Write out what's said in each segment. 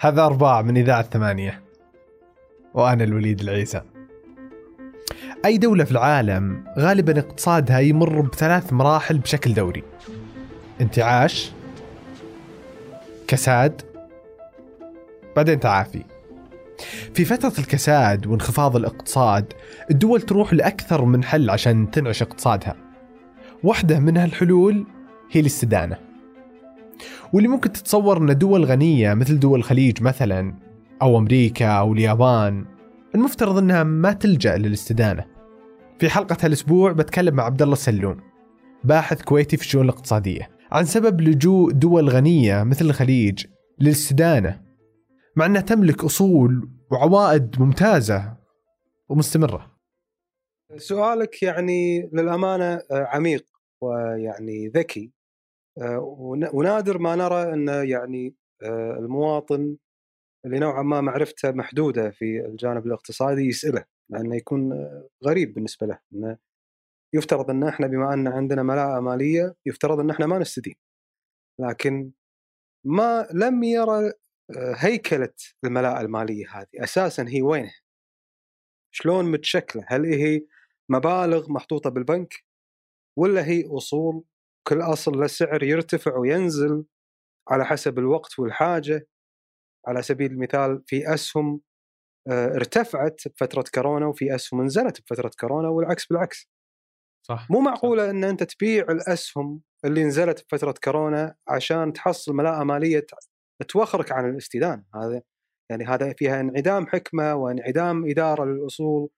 هذا أرباع من إذاعة ثمانية. وأنا الوليد العيسى. أي دولة في العالم غالبا اقتصادها يمر بثلاث مراحل بشكل دوري. انتعاش كساد بعدين تعافي. في فترة الكساد وانخفاض الاقتصاد الدول تروح لأكثر من حل عشان تنعش اقتصادها. واحدة من هالحلول هي الاستدانة. واللي ممكن تتصور أن دول غنية مثل دول الخليج مثلا أو أمريكا أو اليابان المفترض أنها ما تلجأ للاستدانة. في حلقة هالأسبوع بتكلم مع عبد الله السلوم باحث كويتي في الشؤون الاقتصادية عن سبب لجوء دول غنية مثل الخليج للاستدانة مع أنها تملك أصول وعوائد ممتازة ومستمرة. سؤالك يعني للأمانة آه، عميق ويعني ذكي. ونادر ما نرى أن يعني آه، المواطن اللي نوعا ما معرفته محدودة في الجانب الاقتصادي يسأله لأنه يكون غريب بالنسبة له أنه يفترض أن إحنا بما أن عندنا ملاءة مالية يفترض أن إحنا ما نستدين لكن ما لم يرى هيكلة الملاءة المالية هذه أساسا هي وينه؟ شلون متشكلة؟ هل هي مبالغ محطوطة بالبنك ولا هي أصول كل أصل له سعر يرتفع وينزل على حسب الوقت والحاجة. على سبيل المثال في أسهم آه، ارتفعت بفترة كورونا وفي أسهم نزلت بفترة كورونا والعكس بالعكس. صح مو معقولة إن أنت تبيع الأسهم اللي نزلت بفترة كورونا عشان تحصل ملاءة مالية توخرك عن الاستدانة. هذا يعني هذا فيها انعدام حكمة وانعدام إدارة للأصول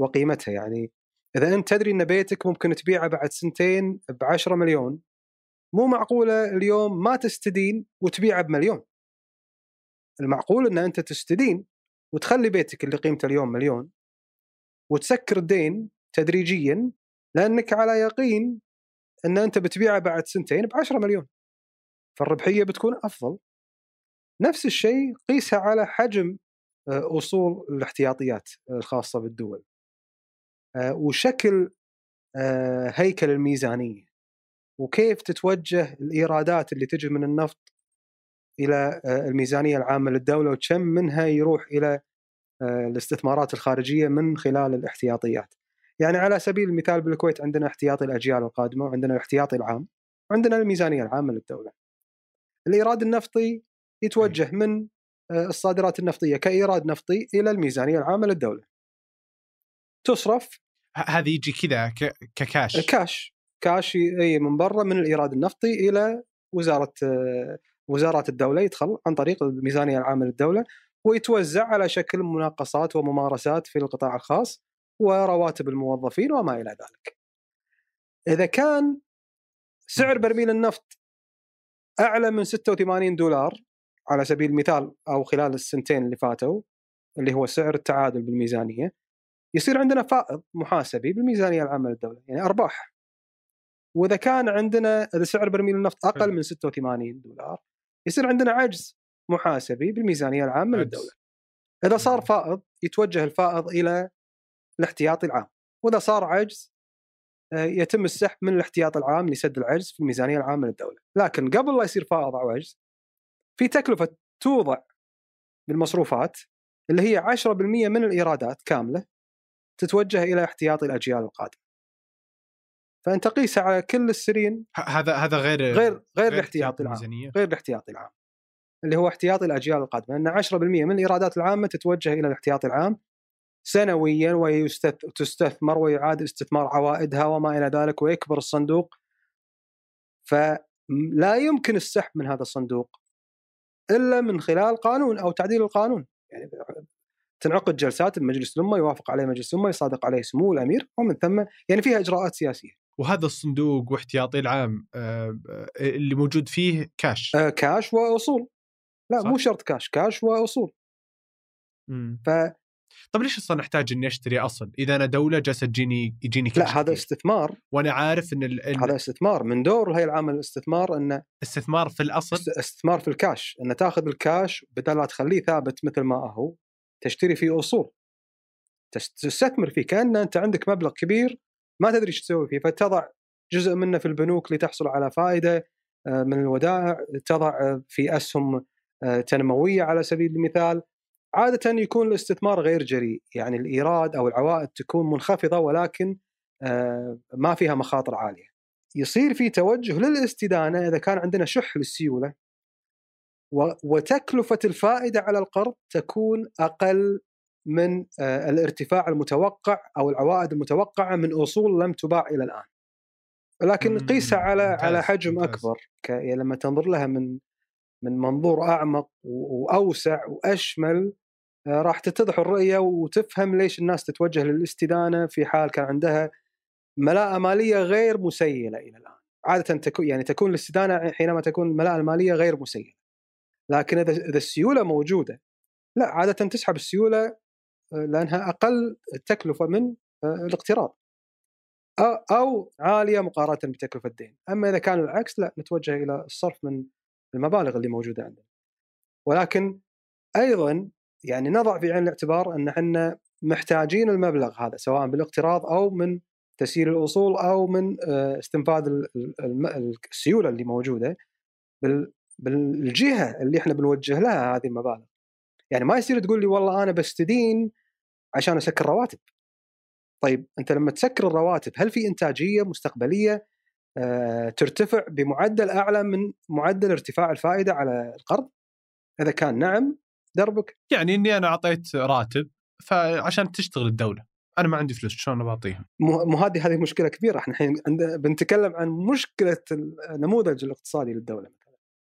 وقيمتها. يعني إذا أنت تدري إن بيتك ممكن تبيعه بعد سنتين ب 10 مليون مو معقولة اليوم ما تستدين وتبيعه بمليون. المعقول إن أنت تستدين وتخلي بيتك اللي قيمته اليوم مليون وتسكر الدين تدريجيا لأنك على يقين إن أنت بتبيعه بعد سنتين ب 10 مليون. فالربحية بتكون أفضل. نفس الشيء قيسها على حجم آه، أصول الاحتياطيات الخاصة بالدول. وشكل آه، هيكل الميزانية وكيف تتوجه الإيرادات اللي تجي من النفط إلى الميزانية العامة للدولة وكم منها يروح إلى الاستثمارات الخارجية من خلال الاحتياطيات. يعني على سبيل المثال بالكويت عندنا احتياطي الأجيال القادمة وعندنا الاحتياطي العام وعندنا الميزانية العامة للدولة. الإيراد النفطي يتوجه من آه، الصادرات النفطية كإيراد نفطي إلى الميزانية العامة للدولة. تصرف هذه يجي كذا ككاش. كاش كاش أي من برا من الإيراد النفطي إلى وزارة آه، وزارات الدولة يدخل عن طريق الميزانية العامة للدولة ويتوزع على شكل مناقصات وممارسات في القطاع الخاص ورواتب الموظفين وما إلى ذلك. إذا كان سعر برميل النفط أعلى من 86 دولار على سبيل المثال أو خلال السنتين اللي فاتوا اللي هو سعر التعادل بالميزانية يصير عندنا فائض محاسبي بالميزانية العامة للدولة يعني أرباح. وإذا كان عندنا إذا سعر برميل النفط أقل من 86 دولار يصير عندنا عجز محاسبي بالميزانية العامة. للدولة. إذا صار فائض يتوجه الفائض إلى الاحتياطي العام. وإذا صار عجز آه، يتم السحب من الاحتياط العام لسد العجز في الميزانية العامة للدولة. لكن قبل لا يصير فائض أو عجز في تكلفة توضع بالمصروفات اللي هي 10% من الإيرادات كاملة تتوجه إلى احتياطي الأجيال القادمة. فانت قيسها على كل السنين هذا هذا غير غير غير الاحتياطي العام. غير الاحتياطي العام. اللي هو احتياطي الأجيال القادمة. لأن 10% من الإيرادات العامة تتوجه إلى الاحتياطي العام سنويا وتستثمر ويعاد استثمار عوائدها وما إلى ذلك ويكبر الصندوق. فلا يمكن السحب من هذا الصندوق إلا من خلال قانون أو تعديل القانون. يعني تنعقد جلسات المجلس الأمة يوافق عليه مجلس الأمة يصادق عليه سمو الأمير ومن ثم يعني فيها إجراءات سياسية. وهذا الصندوق واحتياطي العام آه، اللي موجود فيه كاش. آه، كاش وأصول. لا صح. مو شرط كاش، كاش وأصول. مم. ف طيب ليش أصلا أحتاج إني أشتري اصل؟ إذا أنا دولة جالسه تجيني يجيني كاش لا هذا استثمار وأنا عارف إن ال... هذا استثمار من دور الهيئه العامه للاستثمار إنه استثمار في الأصل استثمار في الكاش إنه تاخذ الكاش بدل لا تخليه ثابت مثل ما هو تشتري فيه أصول. تستثمر فيه كأن أنت عندك مبلغ كبير ما تدري إيش تسوي فيه فتضع جزء منه في البنوك لتحصل على فائدة آه، من الودائع تضع في أسهم آه، تنموية على سبيل المثال. عادة يكون الاستثمار غير جريء يعني الإيراد أو العوائد تكون منخفضة ولكن آه، ما فيها مخاطر عالية. يصير في توجه للاستدانة إذا كان عندنا شح للسيولة. وتكلفة الفائدة على القرض تكون أقل من آه، الارتفاع المتوقع أو العوائد المتوقعة من أصول لم تباع إلى الآن. لكن قيسها على ممتاز. على حجم ممتاز. أكبر يعني لما تنظر لها من من منظور أعمق وأوسع وأشمل آه، راح تتضح الرؤية وتفهم ليش الناس تتوجه للاستدانة في حال كان عندها ملاءة مالية غير مسيلة إلى الآن. عادة تكون يعني تكون الاستدانة حينما تكون الملاءه الماليه غير مسيلة. لكن إذا إذا السيولة موجودة لا عاده تسحب السيولة آه، لأنها أقل تكلفة من آه، الاقتراض. أو عالية مقارنة بتكلفة الدين، أما إذا كان العكس لا نتوجه إلى الصرف من المبالغ اللي موجودة عندنا. ولكن أيضا يعني نضع في عين الاعتبار أن إحنا محتاجين المبلغ هذا سواء بالاقتراض أو من تسيير الأصول أو من آه، استنفاذ السيولة اللي موجودة بالجهة اللي إحنا بنوجه لها هذه المبالغ. يعني ما يصير تقول لي والله أنا بستدين عشان أسكر رواتب. طيب أنت لما تسكر الرواتب هل في إنتاجية مستقبلية آه، ترتفع بمعدل أعلى من معدل ارتفاع الفائدة على القرض؟ إذا كان نعم دربك يعني إني أنا أعطيت راتب فعشان تشتغل الدولة أنا ما عندي فلوس شلون بعطيهم؟ مو هذه هذه مشكلة كبيرة إحنا الحين بنتكلم عن مشكلة النموذج الاقتصادي للدولة.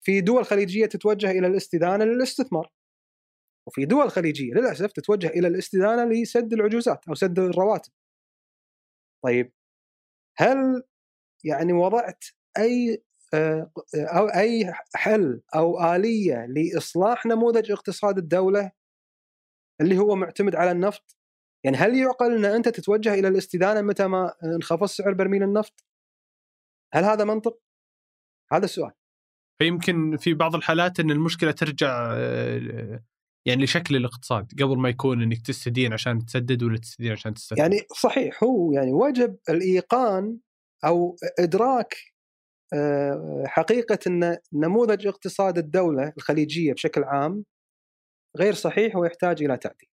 في دول خليجية تتوجه إلى الاستدانة للاستثمار. وفي دول خليجية للأسف تتوجه إلى الاستدانة لسد العجوزات أو سد الرواتب. طيب هل يعني وضعت أي آه، أو أي حل أو آلية لإصلاح نموذج اقتصاد الدولة اللي هو معتمد على النفط؟ يعني هل يعقل أن أنت تتوجه إلى الاستدانة متى ما انخفض سعر برميل النفط؟ هل هذا منطق؟ هذا السؤال. فيمكن في بعض الحالات إن المشكلة ترجع آه، يعني لشكل الاقتصاد قبل ما يكون إنك تستدين عشان تسدد ولا تستدين عشان تستثمر يعني صحيح هو يعني وجب الإيقان أو إدراك آه، حقيقة إن نموذج اقتصاد الدولة الخليجية بشكل عام غير صحيح ويحتاج إلى تعديل.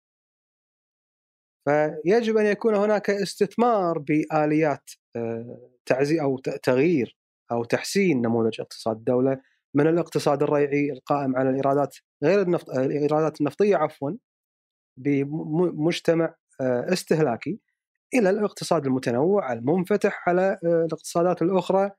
فيجب أن يكون هناك استثمار بآليات آه، تعزي أو تغيير أو تحسين نموذج اقتصاد الدولة من الاقتصاد الريعي القائم على الإيرادات غير النفط الإيرادات النفطية عفوا بمجتمع آه، استهلاكي إلى الاقتصاد المتنوع المنفتح على آه، الاقتصادات الأخرى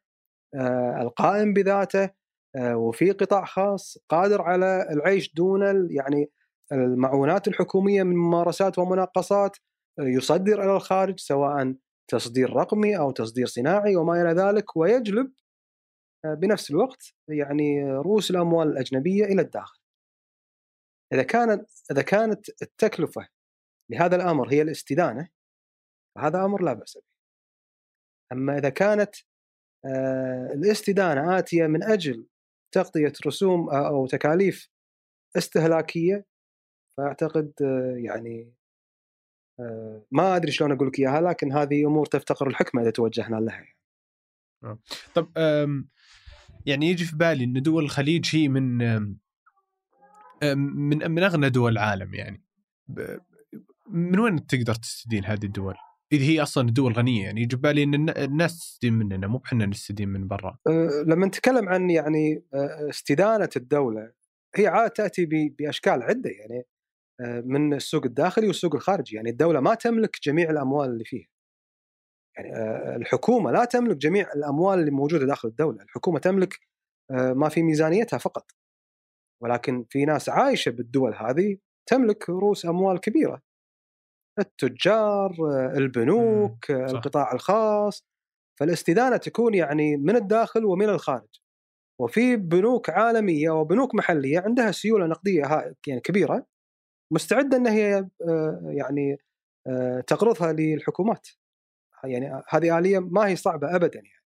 آه، القائم بذاته وفي قطاع خاص قادر على العيش دون يعني المعونات الحكومية من ممارسات ومناقصات يصدر إلى الخارج سواء تصدير رقمي أو تصدير صناعي وما إلى ذلك ويجلب بنفس الوقت يعني رؤوس الأموال الأجنبية إلى الداخل. إذا كانت إذا كانت التكلفة لهذا الأمر هي الاستدانة فهذا أمر لا بأس به. أما إذا كانت آه، الاستدانة آتية من أجل تغطية رسوم أو تكاليف استهلاكية فأعتقد آه، يعني آه، ما أدري شلون أقول لك إياها لكن هذه أمور تفتقر الحكمة إذا توجهنا لها يعني. طب يعني يجي في بالي إن دول الخليج هي من من من أغنى دول العالم يعني من وين تقدر تستدين هذه الدول؟ اذا هي أصلا دول غنية يعني يجي بالي إن الناس تستدين مننا مو بحنا نستدين من برا. أه، لما نتكلم عن يعني أه، استدانة الدولة هي عادة تأتي بأشكال عدة يعني أه، من السوق الداخلي والسوق الخارجي يعني الدولة ما تملك جميع الأموال اللي فيها. يعني الحكومة لا تملك جميع الأموال اللي موجودة داخل الدولة، الحكومة تملك ما في ميزانيتها فقط. ولكن في ناس عايشة بالدول هذه تملك رؤوس أموال كبيرة التجار البنوك صح. القطاع الخاص فالاستدانة تكون يعني من الداخل ومن الخارج وفي بنوك عالمية وبنوك محلية عندها سيولة نقدية يعني كبيرة مستعدة إن هي آه، يعني آه، تقرضها للحكومات يعني هذه آلية ما هي صعبة ابدا يعني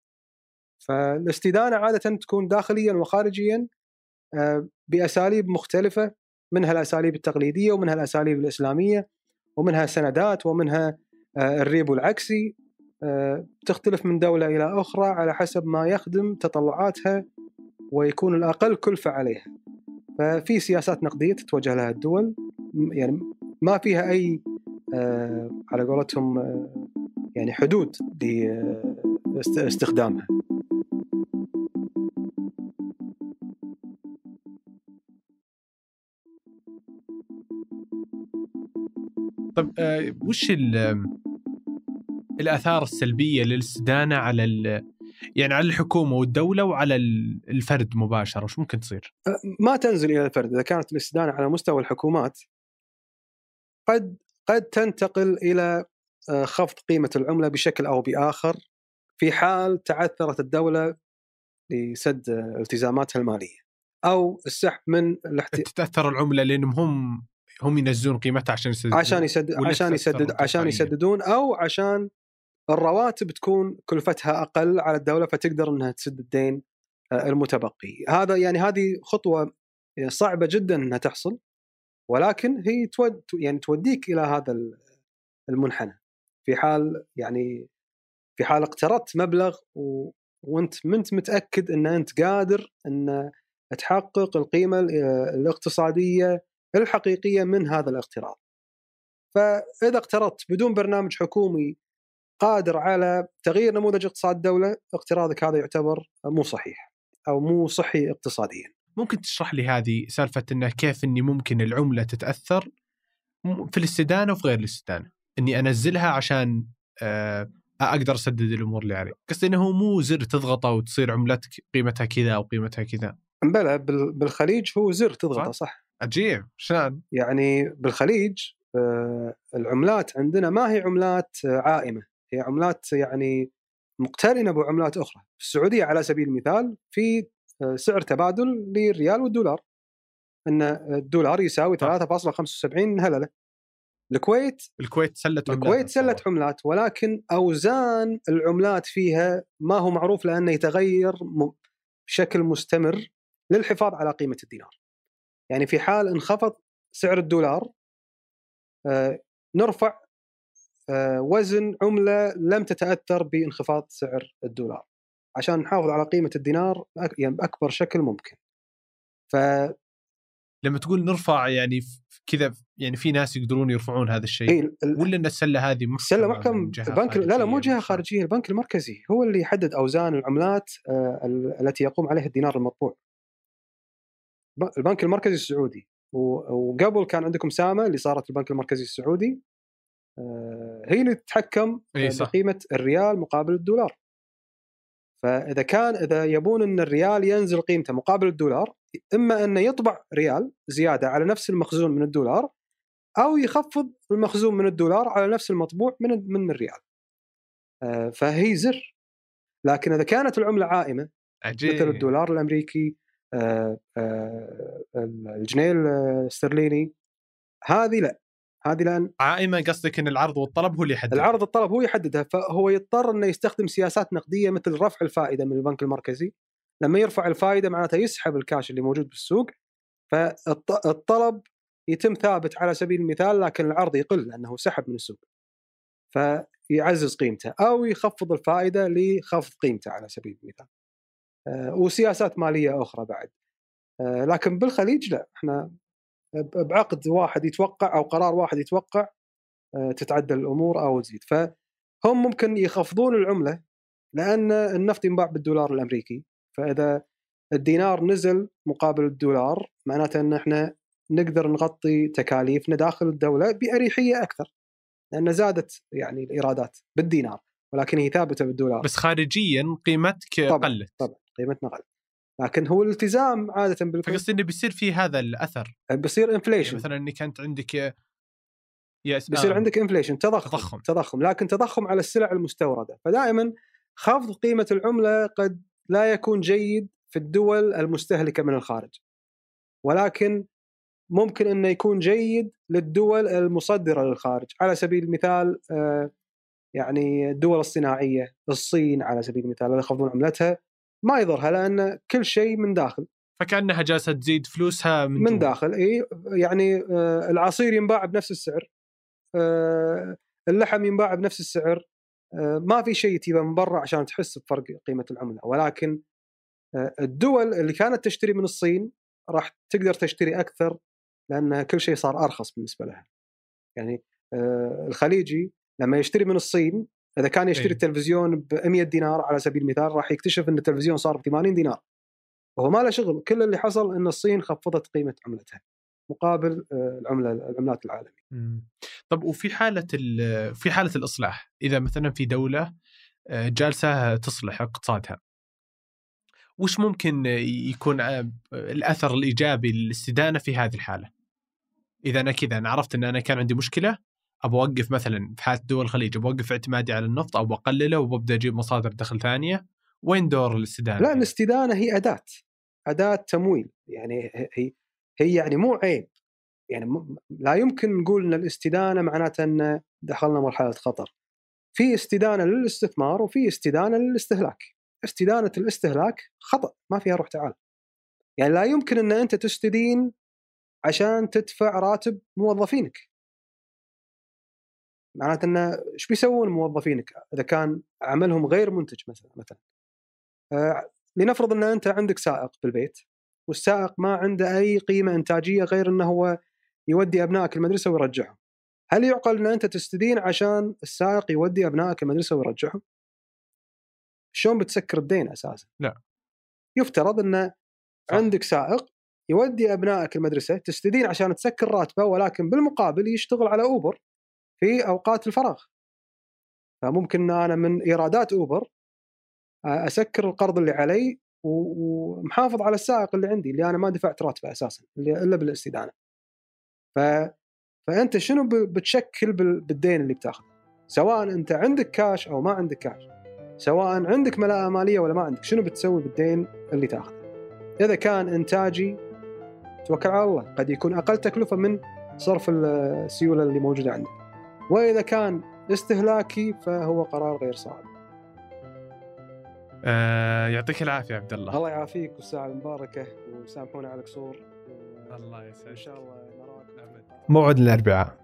فالاستدانة عادة تكون داخليا وخارجيا آه، بأساليب مختلفة منها الأساليب التقليدية ومنها الأساليب الإسلامية ومنها سندات ومنها آه، الريبو العكسي آه، تختلف من دولة إلى أخرى على حسب ما يخدم تطلعاتها ويكون الأقل كلفة عليها. ففي سياسات نقدية تتوجه لها الدول يعني ما فيها أي على قولتهم يعني حدود لاستخدامها طب آه، وش ال- الآثار السلبية للاستدانة على ال- يعني على الحكومة والدولة وعلى ال- الفرد مباشرة؟ وش ممكن تصير؟ ما تنزل إلى الفرد. إذا كانت الاستدانة على مستوى الحكومات قد قد تنتقل إلى آه، خفض قيمة العملة بشكل أو بآخر في حال تعثرت الدولة لسد آه، التزاماتها المالية أو السحب من الاحت... تتاثر العملة لأنهم هم هم ينزلون قيمتها عشان يسددون عشان يسدد ولا عشان تتأثر يسدد عشان؟ يسددون أو عشان الرواتب تكون كلفتها أقل على الدولة فتقدر إنها تسد الدين آه، المتبقي هذا يعني هذه خطوة صعبة جدا إنها تحصل ولكن هي تود يعني توديك إلى هذا ال- المنحنى حال يعني في حال اقترضت مبلغ و... وانت منت متأكد إن أنت قادر إن تحقق القيمة ال- الاقتصادية الحقيقية من هذا الاقتراض. فإذا اقترضت بدون برنامج حكومي قادر على تغيير نموذج اقتصاد الدولة، اقتراضك هذا يعتبر مو صحيح أو مو صحي اقتصاديا. ممكن تشرح لي هذه سالفة إنه كيف إني ممكن العملة تتأثر في الاستدانة وفي غير الاستدانة إني أنزلها عشان آه، أقدر أسدد الأمور اللي علي. قصدي إنه هو مو زر تضغطه وتصير عملتك قيمتها كذا أو قيمتها كذا. بلى بال- بالخليج هو زر تضغطه صح. عجيب. شلون؟ يعني بالخليج آه، العملات عندنا ما هي عملات آه، عائمة. هي عملات يعني مقترنة بعملات أخرى. في السعودية على سبيل المثال في سعر تبادل للريال والدولار. إن الدولار يساوي صح. 3.75 هللة. الكويت الكويت سلت عملاتها الكويت سلت. عملات ولكن أوزان العملات فيها ما هو معروف لأنه يتغير بشكل مستمر للحفاظ على قيمة الدينار. يعني في حال انخفض سعر الدولار آه، نرفع آه، وزن عملة لم تتأثر بانخفاض سعر الدولار عشان نحافظ على قيمة الدينار يعني بأكبر شكل ممكن. ف لما تقول نرفع يعني كذا يعني في ناس يقدرون يرفعون هذا الشيء. إيه، ولا إن السلة هذه محكمة السلة محكم البنك لا لا مو جهة؟ خارجية البنك المركزي هو اللي يحدد أوزان العملات آه، ال- التي يقوم عليها الدينار المطبوع. البنك المركزي السعودي. وقبل كان عندكم سامة اللي صارت البنك المركزي السعودي. آه، هي اللي تتحكم آه، صح. بقيمة الريال مقابل الدولار. فإذا كان إذا يبون إن الريال ينزل قيمته مقابل الدولار إما انه يطبع ريال زيادة على نفس المخزون من الدولار أو يخفض المخزون من الدولار على نفس المطبوع من من الريال. آه، فهي زر. لكن إذا كانت العملة عائمة عجيب. مثل الدولار الأمريكي آه، آه، الجنيه الاسترليني هذه لا. هذه لأن عائمة قصدك إن العرض والطلب هو اللي يحدد العرض الطلب هو يحددها فهو يضطر إنه يستخدم سياسات نقدية مثل رفع الفائدة من البنك المركزي. لما يرفع الفائدة معناته يسحب الكاش اللي موجود بالسوق. فالطلب يتم ثابت على سبيل المثال لكن العرض يقل لأنه سحب من السوق فيعزز قيمته أو يخفض الفائدة لخفض قيمته على سبيل المثال. آه، وسياسات مالية أخرى بعد. آه، لكن بالخليج لا إحنا بعقد واحد يتوقع أو قرار واحد يتوقع آه، تتعدل الأمور أو تزيد. فهم ممكن يخفضون العملة لأن النفط ينباع بالدولار الأمريكي فإذا الدينار نزل مقابل الدولار معناته إن إحنا نقدر نغطي تكاليفنا داخل الدولة بأريحية أكثر لأن زادت يعني الإيرادات بالدينار ولكن هي ثابتة بالدولار. بس خارجيا قيمتك طبعاً. قلت. طبعا قيمتنا قلت لكن هو الالتزام عادة بالفلوس فقصدي إنه بيصير في هذا الأثر. بيصير يعني inflation مثلا إنك أنت عندك yes بيصير آه. عندك inflation تضخم تضخم. تضخم. لكن تضخم على السلع المستوردة. فدائما خفض قيمة العملة قد لا يكون جيد في الدول المستهلكة من الخارج. ولكن ممكن إنه يكون جيد للدول المصدرة للخارج. على سبيل المثال آه، يعني الدول الصناعية الصين على سبيل المثال اللي يخفضون عملتها ما يضرها لأن كل شيء من داخل. فكأنها جالسة تزيد فلوسها من, من. داخل إي يعني آه، العصير ينباع بنفس السعر آه، اللحم ينباع بنفس السعر ما في شيء تجيبه من برا عشان تحس بفرق قيمة العملة. ولكن الدول اللي كانت تشتري من الصين راح تقدر تشتري أكثر لأن كل شيء صار أرخص بالنسبة لها. يعني آه، الخليجي لما يشتري من الصين إذا كان يشتري إيه. التلفزيون ب 100 دينار على سبيل المثال راح يكتشف إن التلفزيون صار ب 80 دينار. وهو ما له شغل كل اللي حصل إن الصين خفضت قيمة عملتها مقابل آه، العملة العملات العالمية. مم. طب وفي حالة ال- في حالة الإصلاح إذا مثلا في دولة آه، جالسة تصلح اقتصادها وش ممكن يكون الأثر الإيجابي للاستدانة في هذه الحالة؟ إذا أنا كذا أنا عرفت أن أنا كان عندي مشكلة أبغى أوقف مثلا في حالة دول الخليج أبغى أوقف اعتمادي على النفط أو أقلله وببدأ أجيب مصادر دخل ثانية. وين دور الاستدانة؟ لا الاستدانة هي أداة أداة تمويل. يعني هي هي يعني مو عيب. يعني لا يمكن نقول إن الاستدانة معناته إن دخلنا مرحلة خطر. في استدانة للاستثمار وفي استدانة للاستهلاك. استدانه الاستهلاك خطأ ما فيها روح تعال يعني لا يمكن إن أنت تستدين عشان تدفع راتب موظفينك معناته انه إيش بيسوون موظفينك إذا كان عملهم غير منتج مثلا مثلا آه، لنفرض إن أنت عندك سائق بالبيت والسائق ما عنده أي قيمة إنتاجية غير إنه هو يودي أبنائك المدرسة ويرجعهم. هل يعقل إن أنت تستدين عشان السائق يودي أبنائك المدرسة ويرجعهم؟ شلون بتسكر الدين أساسا؟ لا. يفترض ان صح. عندك سائق يودي أبنائك المدرسة تستدين عشان تسكر راتبه ولكن بالمقابل يشتغل على أوبر في أوقات الفراغ. فممكن إن أنا من إيرادات أوبر أسكر القرض اللي علي ومحافظ على السائق اللي عندي اللي أنا ما دفعت راتبه أساسا اللي إلا بالاستدانة. ف فأنت شنو بتشكل بال- بالدين اللي بتاخذه؟ سواء أنت عندك كاش أو ما عندك كاش. سواء عندك ملاءة مالية ولا ما عندك، شنو بتسوي بالدين اللي تاخذه؟ إذا كان إنتاجي توكل على الله، قد يكون أقل تكلفة من صرف السيولة اللي موجودة عندك. وإذا كان استهلاكي فهو قرار غير صائب. آه يعطيك العافية عبد الله الله يعافيك والساعة المباركة وسامحونا على القصور الله إن يسعدك شاء الله نراكم موعد الأربعاء